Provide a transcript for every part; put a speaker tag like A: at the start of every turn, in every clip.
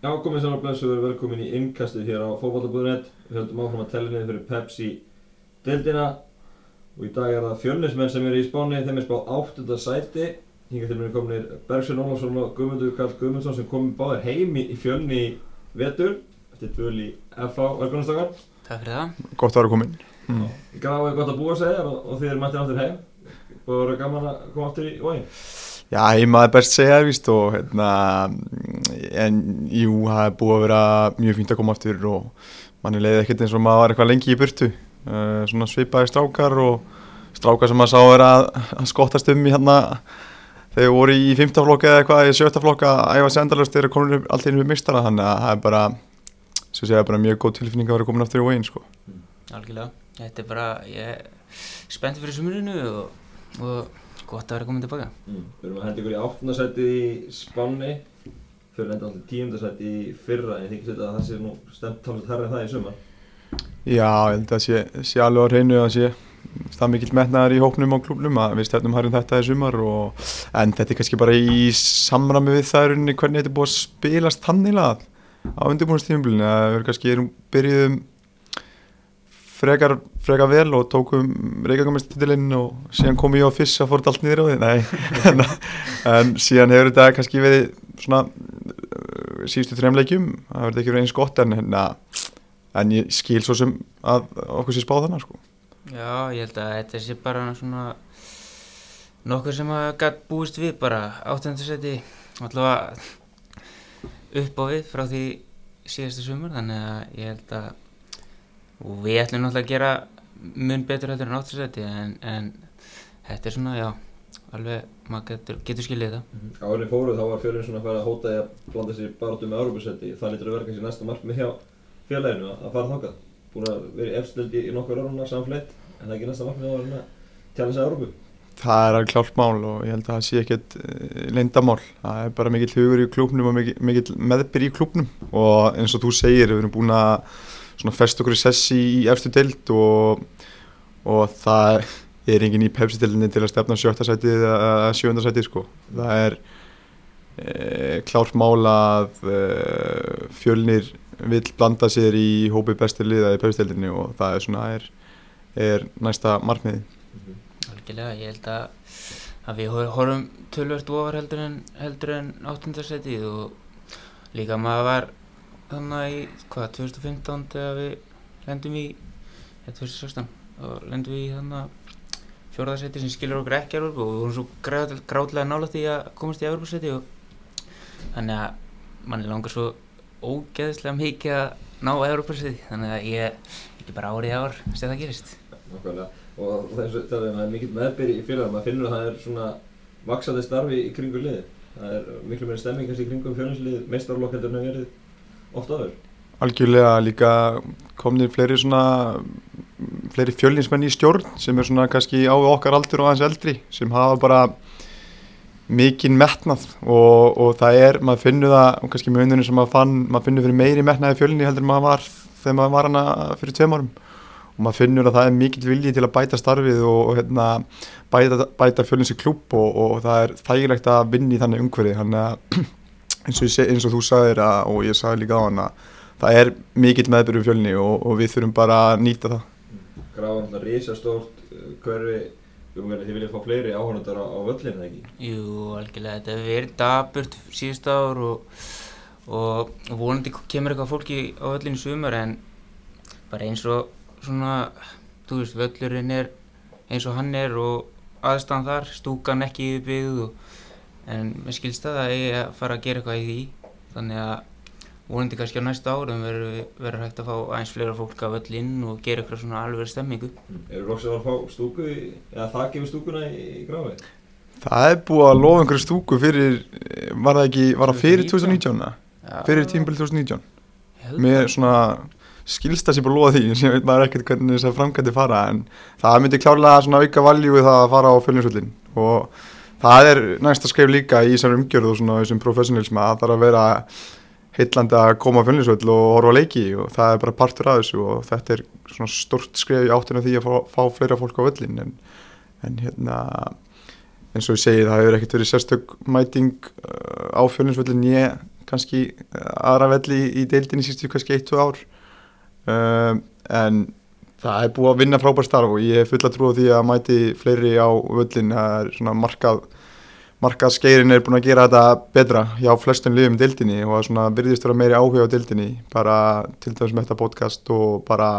A: Já, komið saman að blessu og verið velkomin í innkastið hér á fókbaltabúðunett. Við höldum áfram að tella niður fyrir Pepsi deildina og í dag er það fjölnismenn sem eru í spáni, þeim er spáð áttunda sæti. Hinga til mér er kominir Bergsvein Ólafsson og Guðmundur Karl Guðmundsson sem komið báðir heim í fjölni í vetur eftir dvöl í FA. Velkomin stakar.
B: Takk fyrir það.
C: Gott að vera komin.
A: Mm. Gráði gott að búa þér og, og þið erum mættir áttur heim. Búið að vera gaman að koma áttur í vógin.
C: Já, heima er best segja, víst, og hérna, en jú, það er búið að vera mjög fínt að koma aftur og manni leiði ekkert eins og maður var eitthvað lengi í burtu, uh, svona svipaði strákar og strákar sem maður sá er að, að skottast um í hérna, þegar voru í fymtaflokka eða eitthvað, í sjöttaflokka, æfa sendalust þegar komur alltaf inn við mistara, þannig að það er bara, segja, bara mjög góð tilfinning að vera komin aftur í veginn, sko.
B: Algjörlega, þetta er bara, ég er spenntið fyrir sumurinu og, og gott að vera komin tilbaka.
A: Mm. Við erum að henda ykkur í áttundarsæti í Spanni fyrir enda alltaf tíundarsæti í fyrra en þykist að það sé nú stemt talast herra en það í sumar.
C: Já, ég held að sé, sé alveg á reynu að sé það mikill metnaðar í hóknum á klubnum að við stefnum harjum þetta í sumar og, en þetta er kannski bara í samrami við það hvernig þetta er búið að spilast tannilað á undirbúinastífumblinu að við kannski erum byrjuðum frekar, frekar vel og tókum reykjagamistitilinn og síðan kom ég á fyrst að fórt allt niður á því en síðan hefur þetta kannski verið svona uh, síðustu þrejumleikjum það verður ekki verið eins gott en, en, en ég skil svo sem að okkur sé spáð þannig sko.
B: Já, ég held að þetta sé bara svona nokkur sem að gætt búist við bara áttundarsæti allavega upp á við frá því síðastu sumar þannig að ég held að og við ætlum náttúrulega að gera mun betur heldur en áttursæti en, en þetta er svona, já alveg, maður getur, getur skiljið þetta.
A: Mm -hmm. Árið fóruð þá var fjölinn svona að fara að hóta í að blanda sér barátum með Európa-sæti það lítur að vera kannski næsta markmið hjá félaginu að fara þákað búin að vera efstildi í nokkur orðuna samfleitt en það er ekki næsta markmið að vera sig að Európu
C: Það er alveg klárt mál og ég held að það sé ekkert leindamál. Það er bara mikill hugur í klúpnum og mikill, mikill meðbyr í klúpnum og eins og þú segir, við erum búin að fest okkur í sessi í eftir deild og, og það er enginn í pepsi-deildinni til að stefna sjötta sætið eða sjönda sætið sko. Það er e, klárt mál að e, fjölnir vil blanda sér í hópi bestir liða í pepsi-deildinni og það er svona er, er næsta markmiði.
B: -hmm. Algjörlega, ég held að, að við horfum tölvört ofar heldur en, heldur en áttundarsætið og líka maður var þannig í, hvað, 2015 þegar við lendum í, eða 2016 og lendum við í þannig fjórðarsæti sem skilur okkur ekki Európa og við vorum svo gráðlega nálægt í að komast í Európa-sæti og þannig að manni langar svo ógeðslega mikið að ná Európa-sæti þannig að ég ekki bara árið ár sem það gerist.
A: Nákvæmlega. Og þess að það er mikill meðbyrgi í félagum að finnur að það er svona vaksandi starfi í kringu liði það er miklu meira stemming kannski í kringum fjölhanslið meistarlokk heldur en að verið oft aður
C: Algjörlega líka komnir fleiri svona fleiri fjölinsmenn í stjórn sem er svona kannski á okkar aldur og aðeins eldri sem hafa bara mikinn metnað og, og það er, maður finnur það kannski með hundunum sem maður fann, maður finnur fyrir meiri metnaði fjölinni heldur maður var þegar maður var hana fyrir tveim árum. Og maður finnur að það er mikill vilji til að bæta starfið og, og hérna, bæta, bæta fjölins í klúb og, og það er þægilegt að vinna í þannig umhverfið eins og, eins og þú sagðir að, og ég sagði líka á hann að það er mikill meðbyrjum fjölni og við þurfum bara að nýta það
A: Gráðan alltaf risastórt hverfi þið viljið fá fleiri áhörnundar á, á völlinu, ekki?
B: Jú, algjörlega, þetta hefur verið daburt síðust ár og, og vonandi kemur eitthvað fólki á völlinu sumar en bara eins og svona, þú veist, völlurinn er eins og hann er og aðstæðan þar, stúkan ekki yfirbyggð en mér skilst það að ég að fara að gera eitthvað í því þannig að vonandi kannski á næsta árum verður hægt að fá aðeins fleira fólk af öll inn og gera eitthvað svona alveg stemmingu
A: mm. Eru loksið að fá stúku eða það gefur stúkuna í, í gráfi?
C: Það er búið að lofa einhverju stúku fyrir, var það ekki, var það fyrir 2019? Ja. Fyrir tímbil 2019 Mér svona skilst það sem búið að lofa því, ég veit maður ekkert hvernig þess að framkvæmdi fara en það myndi klárlega svona auka valjú við það að fara á fjölinsvöldin og það er næsta skrif líka í þessar umgjörðu og svona þessum professionalism að það þarf að vera heillandi að koma á fjölninsvöld og horfa leiki og það er bara partur af þessu og þetta er svona stort skrif í áttinu því að fá, fá fleira fólk á völlin en, en hérna eins og ég segi það hefur ekkert verið sérstök mæting uh, á fjölninsvöldin ég kannski aðra velli í, deildinni sístu kannski 1-2 ár. Um, en það er búið að vinna frábær starf og ég er full að trúa því að mæti fleiri á völlin það er svona markað markaðskeirin er búin að gera þetta betra hjá flestum liðum í deildinni og svona byrðist vera meiri áhuga á deildinni bara til dæmis með þetta podcast og bara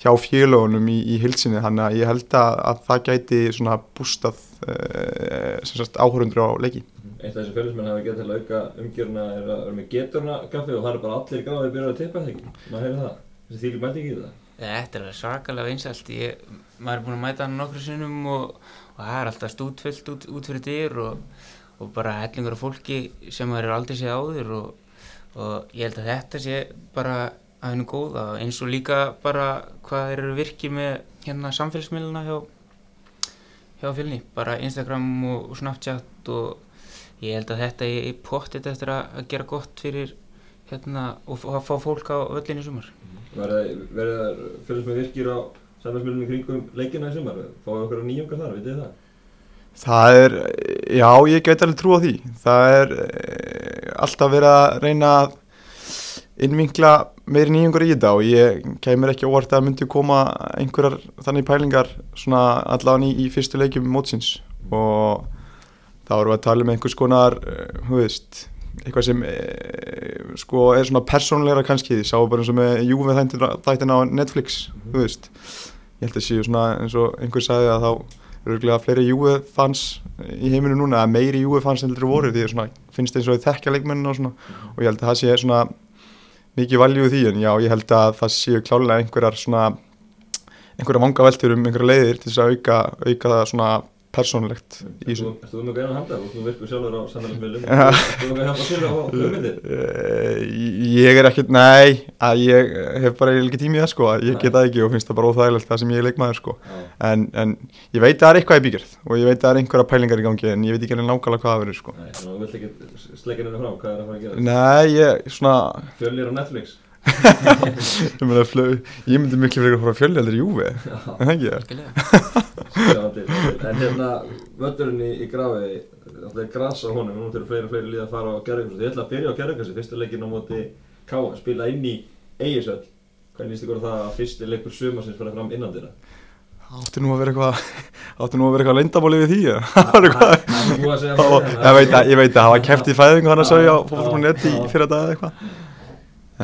C: hjá félögunum í, í hilsinni þannig að ég held að, að það gæti svona bústað uh, áhörundur á leiki.
A: Eitt af þessi fjölusmenn hafa getið til að auka umgjörna er að vera með geturna kaffi og það er bara allir gráðið byrjað að tippa ekki maður hefur það, þessi þýli mæti ekki í það.
B: Þetta er alveg svakalega einsælt ég, maður er búin að mæta hann nokkru sinnum og, og það er alltaf stútfyllt út, út fyrir dyr og, og bara hellingur af fólki sem maður er aldrei séð áður og, og ég held að þetta sé bara að hennu góða. Eins og líka bara hvað þeir eru virkið með hérna samfélagsmiðluna hjá, hjá fjölni, bara Instagram og Snapchat og ég held að þetta er pottit eftir að, að gera gott fyrir hérna og að fá fólk á völlinni sumar.
A: Verður fjölusmenn virkir á samfélagsmiðlunum í kringum leikina í sumar fáið okkur á nýjunga þar, vitið það?
C: Það er, já ég get alveg trú á því það er e, alltaf verið að reyna að innvinkla meiri nýjungur í þetta og ég kemur ekki óvart að myndi koma einhverjar þannig pælingar svona allavega í, í fyrstu leikjum mótsins og þá erum við að tala um einhvers konar, hú veist, eitthvað sem e, sko er svona persónleira kannski, því sá bara eins og með Júfið þættina á Netflix, mm. þú veist, ég held að séu svona eins og einhver sagði að þá eru örgulega fleiri Júfið fans í heiminu núna, eða meiri Júfið fans þetta voru, því svona, finnst eins og þekkja leikmennin og svona, og ég held að það sé svona mikið valjú því, en já, ég held að það séu klálega einhverjar svona einhverja vanga veltur um einhverja leiðir til þess að auka, auka það svona persónlegt í þessu.
A: Erstu þú með gæðan handa? Og þú virkur sjálfur á samfélagsmiðlum þú með að hjálpa til á hugmyndir?
C: Ég er ekkert, nei að ég hef bara ekki tímið það sko. Ég get það ekki og finnst það bara óþægilegt það sem ég er leikmaður sko. En, en ég veit að það er eitthvað í bíkjörð og ég veit að það er einhverja pælingar í gangi en ég veit ekki alveg nákvæmlega hvað það verður sko.
A: Nei, að þú vilt ekki sleika henni frá, hvað er
C: ég, ég, ég myndi miklu fyrir að fara að fjölja allir júfi en ekki
B: Skilja
A: En hérna, völdurinn í, í grafi það er græs á honum, nú til fleiri fleiri líða að fara á gerðugast ég ætla að byrja á gerðugast, fyrsta leikin á móti Káa, spila inn í Eigisöld hvernig líst ykkur það að fyrsti leikur sumarsins fara fram innan þeirra?
C: Áttu nú að vera eitthvað áttu nú að vera eitthvað leindabóli við því ég veit að ég það var kæft í fæðingu hann að segja á fólkválfunni fyrir þetta eða eitthvað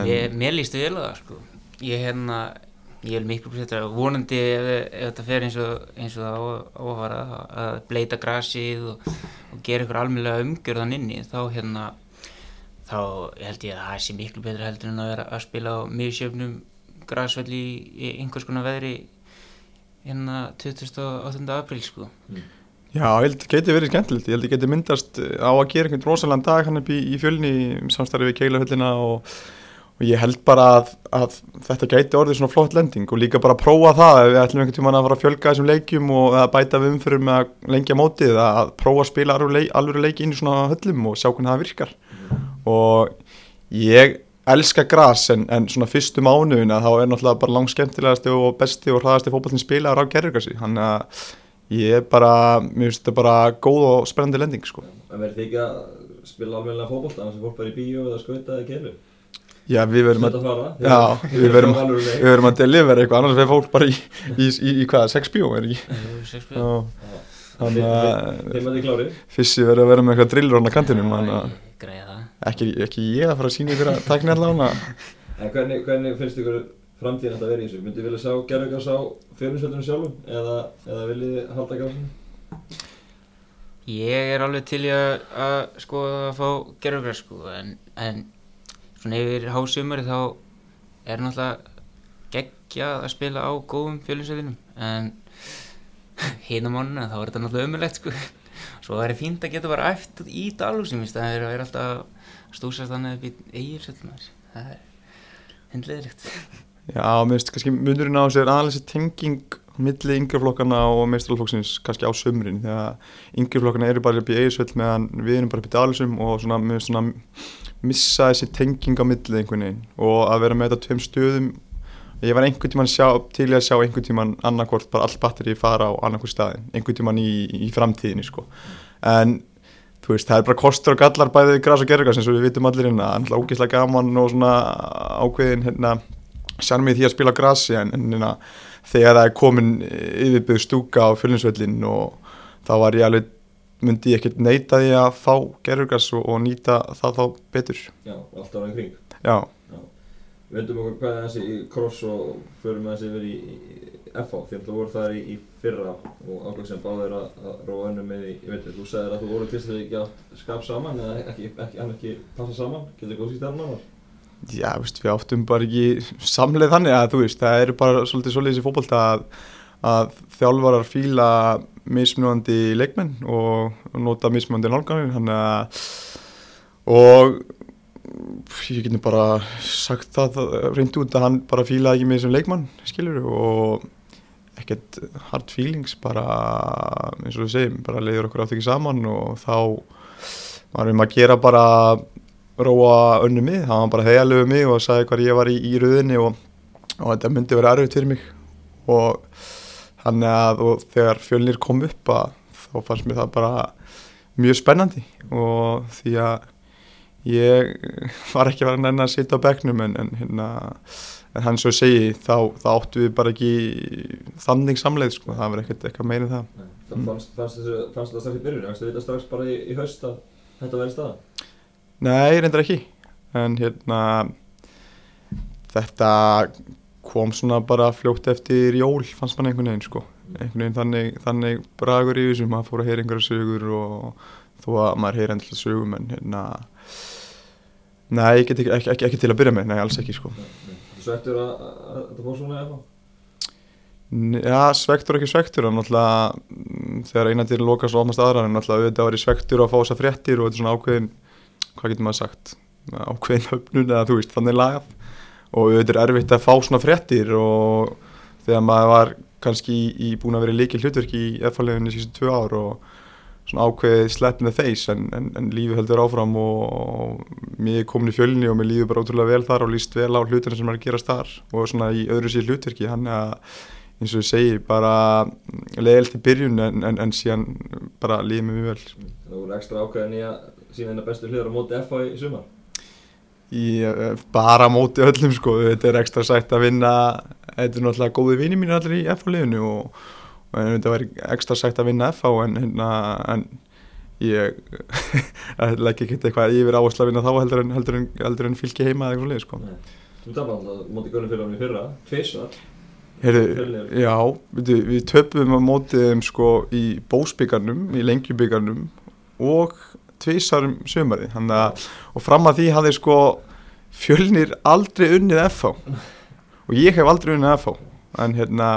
B: Ég, mér líst vel á það sko ég hérna, ég er miklu plusettur vonandi ef, ef þetta fer eins og, eins og það á, á að að bleita grasið og, og gera ykkur almeinlega umgjörðan inni þá hérna þá held ég að það sé miklu betur heldur en að vera að spila á mjögsjöfnum grasvelli í, í einhvers konar veðri hérna 28. apríl sko
C: mm. Já, ég held að þetta geti verið skemmtilegt, ég held að þetta geti myndast á að gera einhvern rosalega dag hann upp í, í fjölni samstarfið við keilahöllina og og ég held bara að, að þetta gæti orðið svona flott lending og líka bara að prófa það ef við ætlum einhvern tíma að fara að fjölga þessum leikjum og að bæta við umfyrir með að lengja mótið að prófa að spila alveg leiki inn í svona höllum og sjá hvernig það virkar. Og ég elska græs en, en svona fyrstu mánuðin að þá er náttúrulega bara langt skemmtilegasti og besti og hraðasti fókbaltinn spilaður á gerðurkassi þannig að ég er bara, mér finnst þetta bara góð og spennandi lending sko.
A: En verður þið ekki að spila alveg
C: Já, við verum að, já, við verum, við verum að delivera eitthvað, annars verður fólk bara í, í, í, í hvaða, 6 bjó, er ekki?
B: 6 bjó.
A: Þannig að
C: Fissi verður að vera með eitthvað drillur á kantinum,
B: þannig að
C: ekki, ekki ég að fara að sína ykkur að takna allavega.
A: En hvernig, hvernig finnst ykkur framtíðin að vera í þessu? Myndið vilja sjá gerðugars á fjörninsveldunum sjálfum eða, eða viljið halda garsinu?
B: Ég er alveg til að, að sko að fá gerðugars sko, en, en svona yfir hásumari þá er náttúrulega geggjað að spila á góðum fjölinsveitinum en hinn á mánuna þá er þetta náttúrulega ömulegt sko. Svo það er fínt að geta bara eftir í dalúsum það er alltaf stúsast þannig að við eigir svolítið það er hendleðilegt
C: Já, mér finnst kannski munurinn á þessu er aðalega þessi tenging milli yngreflokkana og meistarflokksins kannski á sömurinn því að yngreflokkana eru bara upp í eigisvöld meðan við erum bara upp í dalúsum og svona, finnst svona missa þessi tenging á millið einhvern veginn. Og að vera með þetta tveim stöðum ég var einhvern tíman sjá, til að sjá einhvern tíman annarkort bara all batteri fara á annarkort staðin einhvern tíman í, í framtíðinni sko. En þú veist, það er bara kostur og gallar bæðið græs og gerðugræs eins og við vitum allir hérna, náttúrulega ógeðslega gaman og svona ákveðin hérna, sjarmið því að spila en, en hérna, þegar það er komin yfirbyggð stúka á fjölinsvöllin og þá var ég alveg myndi ég ekkert neita því að fá gerðugræs og, og nýta það þá betur
A: Já, og allt ára í kring.
C: já,
A: Við veitum okkur hvað er þessi í cross og förum þessi yfir í, í FH því að þú voru þar í, í fyrra og ákveð sem báðir að, að róa önnum með í, ég veit þú sagðir að þú voru fyrst þegar ekki átt skap saman eða ekki, ekki, hann ekki passa saman, getur góð síst þar?
C: Já, veist, við áttum bara ekki samleið þannig að þú veist, það eru bara svolítið svolítið þessi fótbolta að, að þjálfarar fíla mismunandi leikmenn og, nota mismunandi nálganir þannig að og ég get nú bara sagt það reyndi út að hann bara fílaði ekki mig sem leikmann skilur og ekkert hard feelings bara eins og við segjum, bara leiður okkur átt ekki saman og þá varum við að gera bara róa önnu mig, það var bara heialöfu mig og sagði hvað ég var í, í rauðinni og, og þetta myndi vera erfitt fyrir mig. Og þannig að og þegar fjölnir kom upp að þá fannst mér það bara mjög spennandi. Og því að ég var ekki vera nenni að sitja á bekknum en, en, hérna, en hann svo segi þá, þá áttu við bara ekki þannig samleið sko, það var ekkert eitthvað meira en það.
A: Nei. Það fannst, fannst, fannst það strax í byrjun, það vita strax bara í, í haust að þetta væri staða?
C: Nei, reyndar ekki. En hérna þetta kom svona bara fljótt eftir jól fannst mann einhvern veginn sko. Einhvern veginn þannig, þannig bragur í þessu. Maður fór að heyra einhverja sögur og þó að maður heyra endla sögum en hérna nei, ekki, ekki, ekki, ekki til að byrja með, nei, alls ekki sko.
A: Svektur að, að, að þetta fór svona í?
C: N- Já, svektur og ekki svektur. En náttúrulega mm, þegar einandir lokast og opnast aðra en náttúrulega auðvitað var ég svektur að fá þessa fréttir og þetta er svona ákveðin hvað getur maður sagt? Ákveðin höfnun eða þú veist þannig lagað. Og auðvitað er erfitt að fá svona fréttir og þegar maður var kannski í, búin að vera líkil hlutverk í eðfáleginni síðan tvö ár og svona ákveðið in the face en, en, en lífið heldur áfram og, og mér er komin í fjölni og mér líður bara ótrúlega vel þar og líst vel á hlutina sem er að gerast þar. Og svona í öðru síð hlutverki hann að eins og ég segi bara leiðilt í byrjun en, en, síðan bara mér mjög vel.
A: Það voru ekstra ákveðin í að sína hennar bestu hliður á móti FH í sumar.
C: í eh, bara móti öllum sko þetta er ekstra sætt að vinna þetta er náttúrulega góði vini mín allir í FH liðinu og, og þetta var ekstra sætt að vinna FH en, en, en ég legg ekki eitthvað yfir áherslu að vinna þá heldur en, heldur en, heldur en fylki heima eða eitthvað leið sko
A: Nei. Þú tapði alltaf móti hann í fyrra, Fjölnir.
C: já, við, við töpum á mótið þeim sko í bósbyggarnum, í lengjubyggarnum og tvísarum sömari þannig að, og fram að því hafði sko fjölnir aldrei unnið FH og ég hef aldrei unnið FH en hérna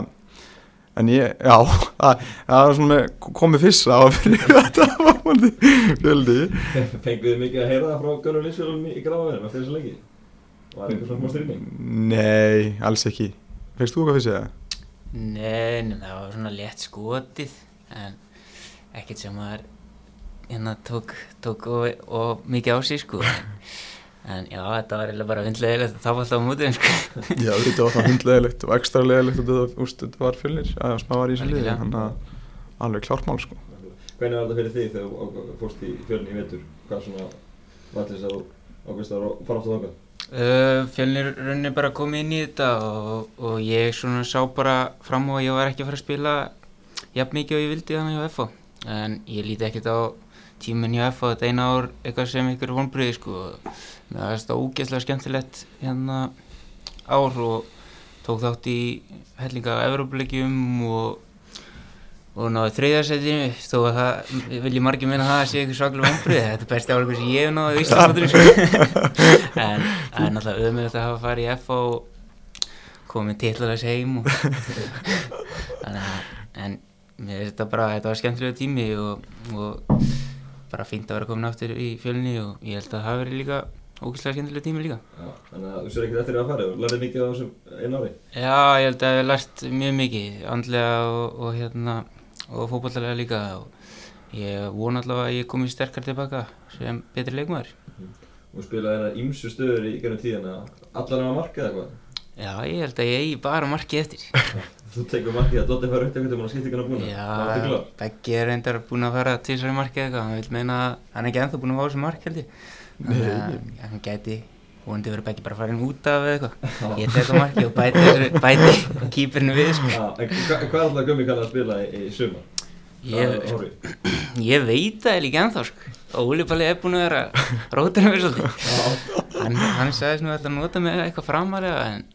C: en ég, já, það, var svona með komið fyrsta á fyrir þetta var fjölni
A: Fenguðu þið mikið að heyra það frá Gunnar Linsfjörðum í gráðaðinum eftir þessu leiki? Var einhver svona smá styrning?
C: Nei, alls ekki Fegst þú eitthvað fyrst eða?
B: Nei, nei, það var svona létt skotið en ekkert sem maður hérna tók, tók og, og mikið á sig sko en já, þetta var eiginlega bara vindlegilegt að tapa alltaf á mútið sko.
C: Já, þetta var það hundleðilegt og ekstra leðilegt og þetta, úst, þetta var fjölnir að smá var í þessu liði
B: Algjörlega.
C: þannig að alveg klármál sko
A: Hvernig var þetta fyrir því þegar þú á- fórst í fjölni í vetur? Hvað svona var þess að þú ákveðst að fara aftur þangað?
B: uh, Fjölnir runni bara komið inn í þetta og, og ég svona sá bara fram á að ég var ekki að fara að spila jafn mikið og ég vildi þannig hjá FH en ég líti ekkert á tíminn hjá FH þetta eina ár eitthvað sem ykkur vonbriði sko mér finnst það ógeðslega skemmtilegt hérna ár og tók þátt í hellinga Evrópuleikjum og og náðu þriðarsætinu þó að það vil ég margir minna það að sé eitthvað svaklega vonbrið þetta er besti áleikur sem ég hef náðu í Íslandsmótinu sko. en það er náttúrulega öðmjöld að hafa farið í F og komið titlaðis heim og þannig að en mér finnst þetta bara, þetta var skemmtilega tími og, og bara fínt að vera komin aftur í fjölni og ég held að það hafi verið líka ógeðslega skemmtilega tími líka
A: Já, þannig að þú sér ekkert eftir að fara og lærði mikið á þessum einu ári.
B: Já, ég held að ég lært mjög mikið andlega og, og hérna og fótballarlega líka og ég vona allavega að ég komi sterkar tilbaka sem betri leikmaður
A: Og spilaði hérna ímsu stöður í gennum tíðina. Allar nema markið eða hvað?
B: Já, ég held að ég eigi bara markið eftir
A: Þú tekur markið að Dotti fara upp veginn og skipti ekki hann að búna
B: Já? Beggi er reyndar búinn að fara tvisar í markið eitthvað, hann vil meina að hann er ekki ennþá búinn að fá þessu mark held ég. Þannig að hann gæti, vonandi verið Beggi bara farin út af eða eitthvað. Ég tek á markið og bæti, bæti kýpirinu við, sko.
A: Já, hva- hvað er alltaf Gummi kallar að spila í, í sumar?
B: Ég, ég veit það eiginlega ekki ennþá, sko. Óli Palli er búinn að vera rótur með svolítið. Hann, hann sagðist nú að nota mig eitthvað framalega en,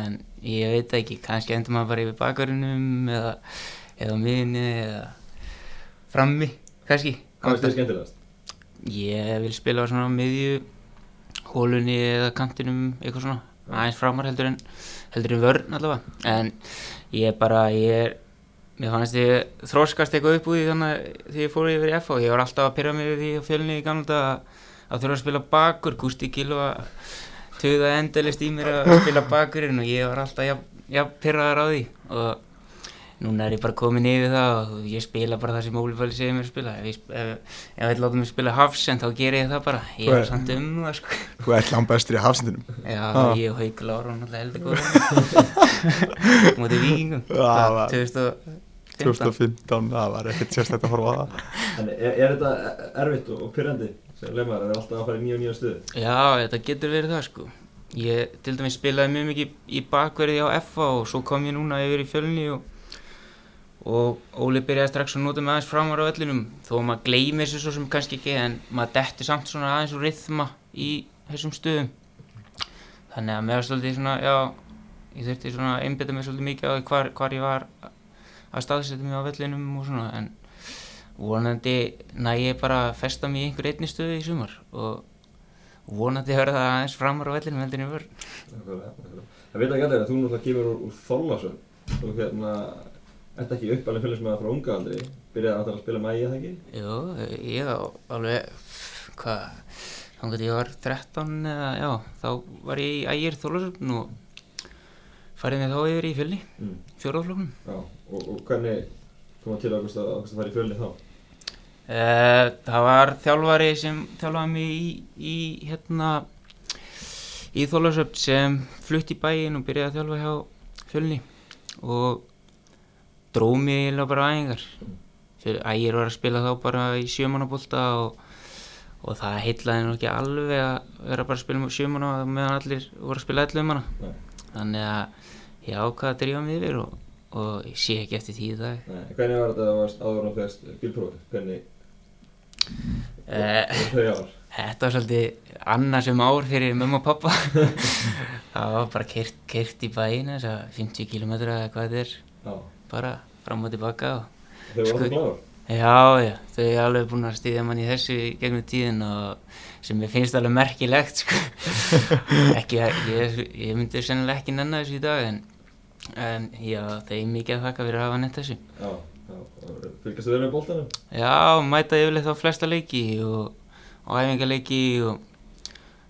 B: en ég veit ekki, kannski endur maður bara yfir bakarinnum eða, eða miðinni eða frammi, kannski.
A: hvað er þetta skemmtilegast?
B: Ég vil spila á svona miðju, hólunni eða kantinum, eitthvað svona, aðeins framar heldur en, heldur en vörn allavega. En ég bara, ég er, mér fannst ég þróskast eitthvað upp úr því þannig að þegar ég fór yfir FH, ég var alltaf að pyrra mig við því á fjölni í gamla að, þurfa að spila bakur, Gusti Gil og að töða endalist í mér að spila bakurinn og ég var alltaf jafn, jafn pyrraðar á því. Og núna er ég bara komin yfir það og ég spila bara það sem Óli Valli segir mér að spila. Ef ég, ef ég láta mig spila hafsend þá ger ég það bara. Ég er samt um það sko.
C: Þú ert langt bestur í hafsendinum?
B: Já,
C: Ah.
B: ég og Hauk Lára og náttúrulega heldur góð mútið vikingum
C: Já, var-
B: 2015
C: 2015, það var ekkert sérstætt að horfa á það.
A: En er, er þetta erfitt og, og pyrrandi sem lemar að vera alltaf að fara í nýja og nýja stöðu?
B: Já, þetta getur verið það sko. Ég til dæmis spilaði mjög mikið í bakverði á FA og svo kom ég núna yfir í fjölni og, og Óli byrjaði strax að nota mig aðeins framar á öllinum þó að maður gleymir sér svo sem kannski ekki en maður dettur samt svona aðeins úr rithma í þessum stöðum. Þannig að mér var svolítið svona, já ég þurfti svona að einbytta mig svolítið mikið á hvar, hvar ég var að staðsetja mig á vellinum og svona en vonandi næ ég bara að festa mig í einhver einni stöðu í sumar og vonandi verða það aðeins framar á vellinum heldur en ég
A: nákvæmlega. Það veit ekki allir að þú náttúrulega kemur úr, úr Þorlásson og hérna, ert ekki uppalinn fylgis frá unga aldri, byrjaði náttúrulega að spila með ægja það ekki?
B: Jú, ég alveg, hvað, þannig að ég var 13 eða, já, þá var ég í ægir þólasöfn og farið mig þá yfir í fjölni,
A: Mm.
B: fjóraðfloknum.
A: Já, og, og hvernig kom það til að að, að fara í fjölni þá?
B: Uh, það var þjálfari sem þjálfaði mig í, í hérna í Þólasöfn sem flutt í bæinn og byrjaði að þjálfa hjá fjölni og dróð mig eiginlega bara á æfingar. Ægir var að spila þá bara í sjömanabólta og, og það heitlaði nú ekki alveg að vera bara að spila sjömana meðan allir voru að spila allir um hana þannig að ég ákvaði að drífa mig yfir og, og ég sé ekki eftir í dag.
A: Nei, hvernig var þetta að það varst áður á fegst bílprófi? Hvernig
B: uh,
A: voru þau ár?
B: Þetta var svolítið annarsum ár fyrir mömmu og pappa. það var bara kert, kert í að 50 km eða hvað þetta er,
A: Já,
B: bara fram og tilbaka. Og...
A: þau voru
B: Sko-
A: alltaf gláður?
B: Já, já, þau er alveg búin að stýðja mann í þessu gegnum tíðin og sem ég finnst alveg merkilegt, sko. ekki, ég, ég myndi sennilega ekki nenna þessu í dag, en, en já, þeim mikið að þakka fyrir að hafa nett þessu.
A: Já, fylgast þau vel með boltanum?
B: Já, mæta yfirleitt á flesta leiki og, og æfingaleiki og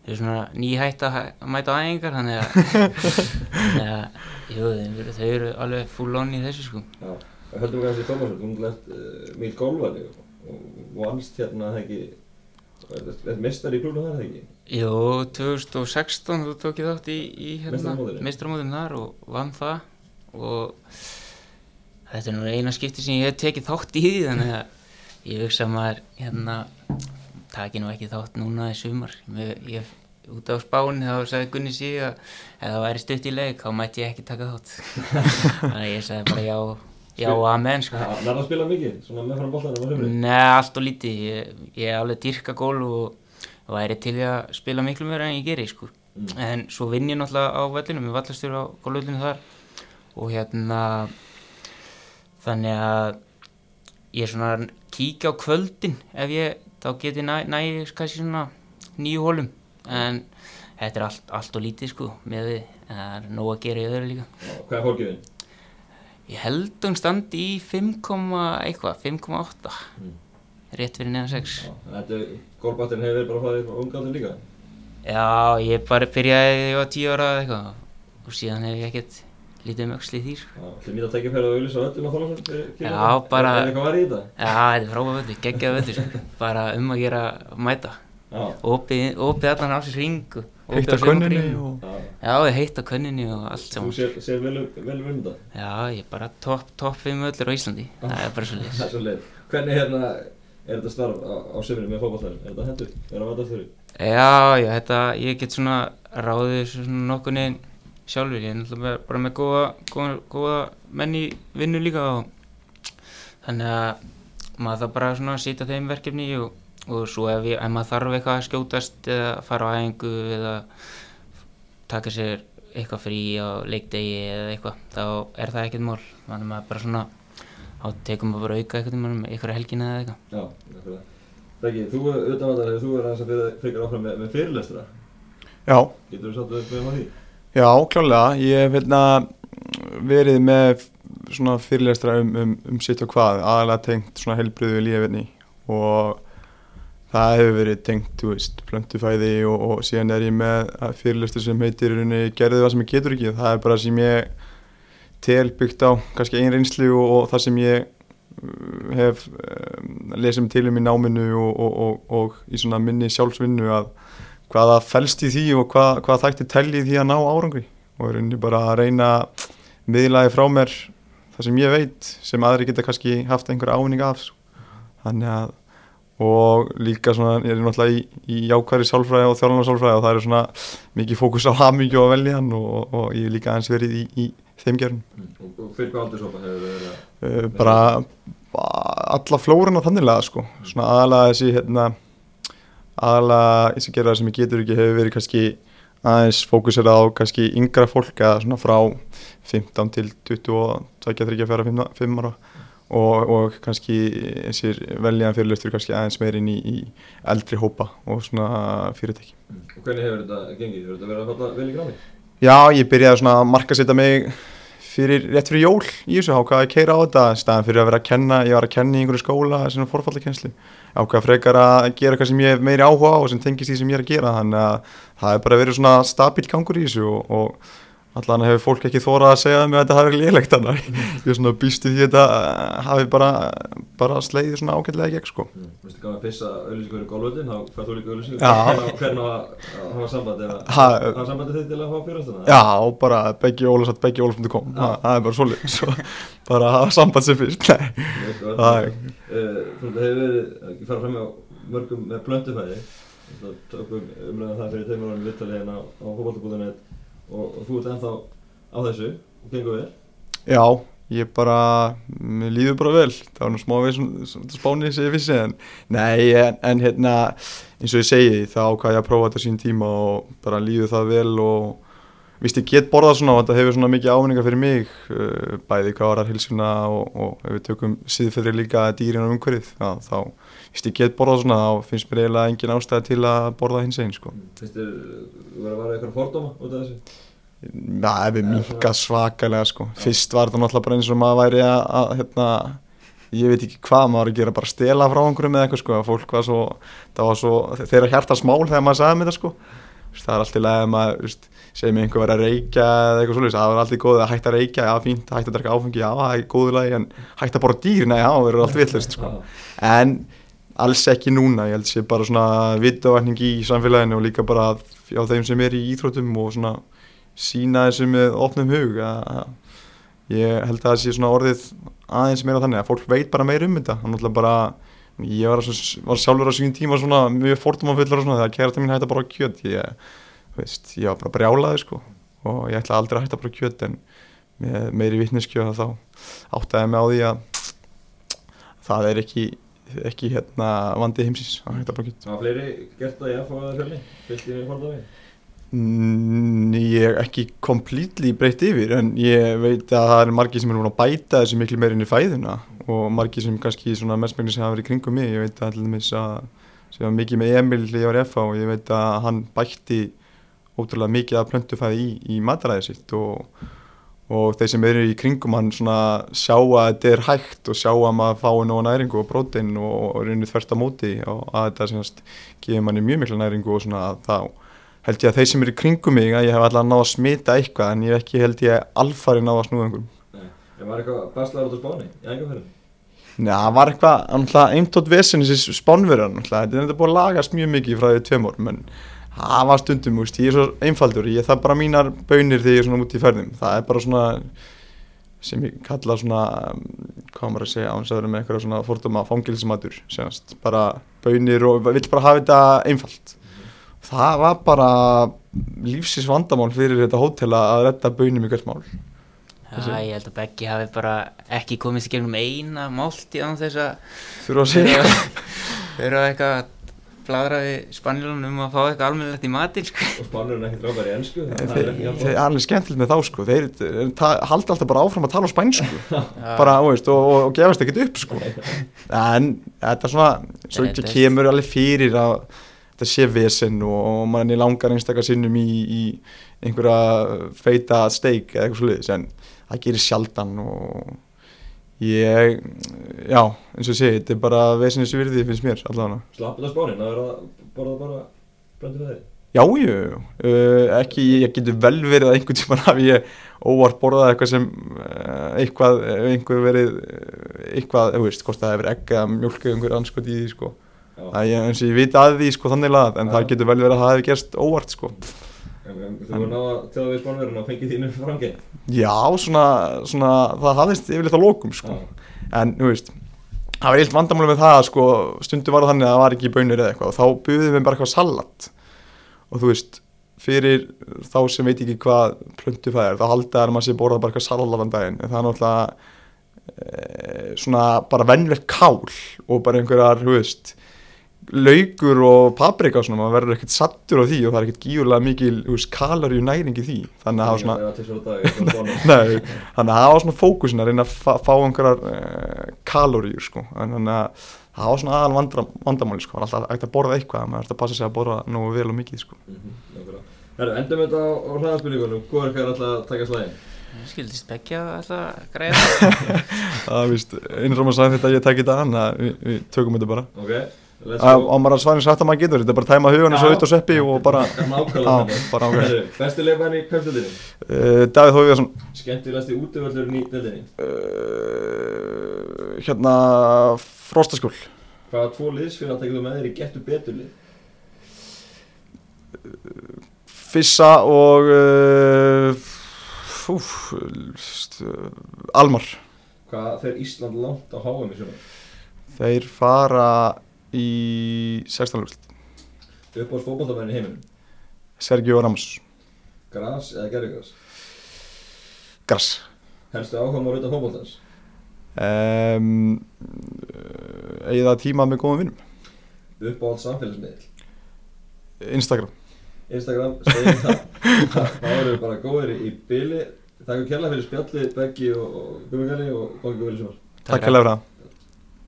B: þau er svona nýhætt að að mæta á æfingar þannig að, að jú, þau, eru- alveg full on í þessu sko.
A: Já, höldum við kannski Tómasson, þú náttúrulega ert uh, mikil gólfari og, vannst hérna það ekki, þetta mistari í klúna það er það ekki?
B: Jú, 2016 þú tók ég þátt í, í hérna,
A: meistaramótinu
B: þar og vann það og þetta er nú eina skipti sem ég hef tekið þátt í því þannig að ég hugsa að maður hérna taki nú ekki þátt núna í sumar. Ég, ég, út á spáni þá sagði Gunni sí að ef það væri stutt í leik þá mætti ég ekki taka þátt. Þannig að ég sagði bara já já amen sko.
A: Já, nærða að spila mikið, svona með fram boltanum á hlumri?
B: Nei, allt og lítið. Ég, ég er alveg dyrka gól og, væri til að spila miklu meira en ég geri sko.
A: Mm.
B: en svo vinn ég náttúrulega á vellinum ég vallastur á gólvöllinu þar. Og hérna þannig að ég svona kíkja á kvöldin ef ég, þá get ég næ, næ kannski svona nýju hólum en þetta er allt, allt og lítið sko með því, en það er nóg að gera í öðru líka
A: hvað er fólkiðin?
B: ég held hún standi í 5, eitthvað, 5,8
A: Mm.
B: rétt fyrir neðan 6
A: Já, en þetta, gólbattin hefur verið bara að fara frá unga aldrei líka?
B: Já, ég bara byrjaði þegar ég var 10 ára eða eitthvað og síðan hef ég ekkert lítið um öxli í því sko.
A: Já, ætlum ég að tekja fyrir að auðvisa öllum að Þorlásson fyrir
B: Já,
A: kílómetrum?
B: bara-
A: Er eitthvað var í þetta?
B: Já, þetta er frábæð völdi, geggjaði völdi sko. bara um að gera mæta
A: Já,
B: opið, allan á sér ring og
C: Heitt
B: opið
C: á og
A: já,
B: Já, ég heitt á könninni og allt
A: Þú
B: saman.
A: sér, sér vel, vel um þetta?
B: Já, ég er bara topp top 5 öllur á Íslandi. Það er bara svo
A: Það er svo leið. Hvernig hérna er þetta starf á, á sömurinn með fótballtæðin? Er þetta hendur? Er það?
B: Já, já, þetta, sjálfur. Ég er náttúrulega bara með góða, góða, góða menn í vinnu líka og þannig að maður þarf bara svona að sýta þeim verkefni og, og svo ef, ég, ef maður þarf eitthvað að skjótast eða fara á æfingu eða taka sér eitthvað frí á leikdegi eða eitthvað, þá er það ekkert mál. Þannig að maður bara svona, þá tekum maður bara auka eitthvað um eitthvað helgina eða eitthvað.
A: Já, nákvæmlega. Beggi, þú utanvallar, þú er aðeins að fyrir, fyrir áfram með, með fyrirlestra.
C: Já,
A: Getur þú satt upp með því?
C: Já, klálega. Ég hef hérna verið með svona fyrirlestra um, um, um sitt og hvað, aðalega tengt svona helbriðu lífefni og það hefur verið tengt, þú veist, plöntufæði og, og síðan er ég með fyrirlestur sem heitir í gerðu það sem ég getur ekki. Það er bara sem ég tel byggt á kannski einn reynslu og, og það sem ég uh, hef um, lesið mig til um í náminu og, og, og í svona minni sjálfsvinnu að hvaða fælst í því og hvað, hvað þætti telli í því að ná árangri og er rauninni bara að reyna að miðlaði frá mér það sem ég veit sem aðri geta kannski haft einhver ávinning af sko. þannig að og líka svona, ég er náttúrulega í, í jákværi sálfræði og þjálfana sálfræði og það er svona mikið fókus á hamingju og veljan og, og ég hef líka aðeins verið í, í þeim gerðum.
A: Og, og fyrir hvað aldursopa hefur þið verið að...
C: uh, bara ba- alla flórunna þanniglega sko svona aðalega þessi hérna aðalega þessi gerða sem ég getur ekki hefur verið kannski aðeins fókusera á kannski yngra fólk eða svona frá 15 til 22, 23, 4, 5, 5 ára og, og kannski þessir veljan fyrirlustur kannski aðeins meir inn í, í eldri hópa og svona fyrirtæki.
A: Og hvernig hefur þetta gengið? Hefur þetta verið að falla vel í grámi?
C: Já, ég byrjaði svona að markasetja mig fyrir, rétt fyrir jól í þessu ákvaði að keira á þetta í staðan fyrir að vera að kenna, ég var að kenna í einhverju skóla svona forfallakenslu, ákvaði frekar að gera eitthvað sem ég hef meiri áhuga á og sem tengist því sem ég er að gera, þannig að það er bara verið svona stabíl gangur í þessu og, og allan hefur fólk ekki þórað að segja að þetta hafi verið lélegt þannig að ég er svona býst í því að þetta eh, hafi bara, bara sleiðið svona ágætlega í gegn sko.
A: Mm. Vistu gaman að pissa auðlýsingu fyrir gólvöldin, þá fær þú líka auðlýsingu.
C: Já.
A: Hvernig á að hafa samband eða...
C: Ha-
A: Hafa sambandi þitt til að fá fyrirlestana?
C: Já, bara beggiólasat, beggiólas.com, það það er bara svolítið, svo bara að hafa samband sem fyrst. Það er-
A: Þetta hefur verið, ég fara fram á mörgum með blöndufæði Það tókum umræðan það fyrir tveimur og, og þú ert ennþá á þessu og gengur vel?
C: Já, ég bara, mér líður bara vel, það var nú smá við svona spánið sem ég vissi en nei, en, en hérna, eins og ég segi, ákvað ég að prófa þetta sín tíma og bara líður það vel og víst ég get borðað svona og þetta hefur svona mikið ávinninga fyrir mig, uh, bæði hvað varar hilsuna og, og ef við tökum síðferðri líka dýrin og umhverfið, þá, þá víst ég get borðað svona og finnst mér eiginlega engin ástæði til að borða hins einn, sko.
A: Finnst þér, verður að vara eitthvað fordóma út af þessu?
C: Það hefur minkað svakalega sko. Fyrst var það náttúrulega bara eins og maður væri að, að hérna, ég veit ekki hvað maður var að gera, bara stela frá einhverjum eða eitthvað sko. Fólk var svo, það var svo, þeirra hjarta smál þegar maður sagði mér þetta sko. Þú veist, Það er alltaf lega að maður, þú veist, segir mig einhver verið að reykja eða eitthvað svolítið, það var alltaf góð að hætta að reykja, já fínt, hætta að drekka áfengi, já það er góðu lagi, en hætta að borða dýr, nei, já, það verður allt villust sko. En alls ekki núna, ég held sé bara svona vitavækning í samfélaginu og líka bara á þeim sem er í íþróttum og svona sína þessu með opnum hug að ég held að það sé svona orðið aðeins meira þannig að fólk veit bara meira um þetta. Þannig að bara ég var, svo, var sjálfur á sín tíma svona mjög fórtumafullur og svona þegar kærasta mín hætti að borða kjöt ég, veist, ég var bara brjálaði sko og ég ætla aldrei að hætta að borða kjöt en meiri vittneskju þá áttaði mig á því að það er ekki ekki hérna vandi heimsins að að kjöt
A: Það var fleiri gert það í að fá það fjölni, fyllt í fórdáfi
C: Mm, Ég er ekki completely breytt yfir en ég veit að það er margir sem er búin að bæta þessu miklu meir inn í fæðuna og margir sem kannski svona mestmengni sem hafa verið kringum mig, ég veit að til dæmis að sem var mikið með Emil þegar ég var í FH og ég veit að hann bætti ótrúlega mikið af plöntufæði í, í mataræði sitt og, og þeir sem eru í kringum hann svona sjá að þetta er hægt og sjá að maður fái nóga næringu og prótein og, reynir þvert á móti og að þetta semast gefur manni mjög mikla næringu og svona þá held ég að þeir sem eru í kringum mig að ég hef alltaf náð að smita eitthvað en ég hef ekki held ég alfari náð að snúða einhverjum.
A: Nei, en var eitthvað baslaður út á spáni í ængafærinu?
C: Nei, það var eitthvað, eintótt vesen þessi spánverðan, þetta er þetta búið að lagast mjög mikið frá því tveim en það var stundum, veist, ég er svo einfaldur ég það bara mínar bönir þegar ég er svona út í ferðum það er bara svona sem ég kalla svona hvað maður að segja án sæður með eitthvað svona fordóma fangilsmatur, senast, bara bönir og vill bara hafa þetta einfalt. Það var bara lífsins vandamál fyrir þetta hótel að redda bönum í hvert mál.
B: Já, ég held að Beggi hafi bara ekki komist í gegnum eina málti án þess að
C: þurfa að segja.
B: vera eitthvað að bladra við spanjólunum um að fá eitthvað almennilegt í matinn sko.
A: Og spannurinn er ekki drápar í ennsku
C: þeir er alveg skemmtilegt með þá sko. Þeir halda alltaf bara áfram að tala spænsku. Bara, þú veist, og, og, og gefast ekkert upp sko. En þetta er svona svo ekki kemur alveg fyrir að þetta sé vesen og, og manni langar einstakar sinnum í, í einhverja feita steik eða eitthvað sluðis en það gerir sjaldan og ég já, eins og segi, þetta er bara vesinnis virði finnst mér allavega.
A: Slappið á spánin, það er að borða bara bröndu fæði
C: Já, jú, uh, ekki, ég getur vel verið að einhvern tímann hafi ég óvart borðað eitthvað sem uh, eitthvað, ef einhver verið uh, eitthvað, þú veist, hvort það hefur egg eða mjölk eða einhver anskot í því, sko.
A: Já,
C: það ég, eins og ég veit að því, sko, þannig lagað en
A: Já.
C: það getur vel verið að það hefur gerst óvart, sko
A: en, þú voru náða að tjóða við spánverðin og fengið þínu frangi
C: Já, svona, svona það hafðist yfirleitt að lókum, sko. En, þú veist, það var eilt vandamáli með það, sko, stundu var það þannig að það var ekki bönir eða eitthvað. Og þá buðum við bara eitthvað salat. Og þú veist, fyrir þá sem veit ekki hvað plöntu það er, þá haldið að maður sé borðað bara eitthvað salat þann daginn, en það er náttúrulega e, svona bara venjulegt kál og bara einhverjar, þú veist laukur og paprika og svona, maður verður ekkert sattur á því og það er ekkert gífurlega mikil, veist, kaloríu næring í því, þannig að það var svona Nei, þannig að það var svona fókusin að reyna að fá, einhverjar uh, kaloríur sko, en þannig að það var svona aðal vandra, vandamáli sko, alltaf hægt að borða eitthvað, maður ætti að passa sig að borða nógu vel og mikið sko.
A: Herru, endum þetta á, á hraðaspurningunum Hvor er hvað alltaf að taka slæðin?
B: Skildist Beggi að alltaf að græða það.
C: Er vist, eins og maður sagði þetta að ég tekki þetta an, að við, við tökum þetta bara.
A: Ok, let's
C: Á
A: go
C: á maður að svæðin sagt að maður getur, þetta er bara að tæma hugan og
A: Já.
C: auðvitað sveppi og bara,
A: Nákvæmlega
C: á, bara ákveð.
A: Herru, Besti leifmenn í pepstöldinni
C: Uh, Davíð Þófiðarsson,
A: Skemmtilegasti útivöllurinn í deildinni
C: uh, hérna, Frostaskjól,
A: Hvaða tvo liðsfélag tekið þú með þér í getur betur lið?
C: Fissa og st- Almar.
A: Hvað fer Ísland langt á HM í svona?
C: Þeir fara í 16. úrslit.
A: Uppáhalds fótballtamenn í heiminum
C: Sergio Ramos.
A: Gras eða gerðigras?
C: Gras.
A: Helstu áhuga maður utan fótballtans?
C: Um, Eða tíma með góðum vinnum.
A: Uppáhalds samfélagsmiðl?
C: Instagram.
A: Instagram, segjum það Það eru bara góðir í byli Takk fyrir kærlega fyrir spjallið, Beggi og, og Gummigali og Góði Guðvilsson
C: Takk fyrir það.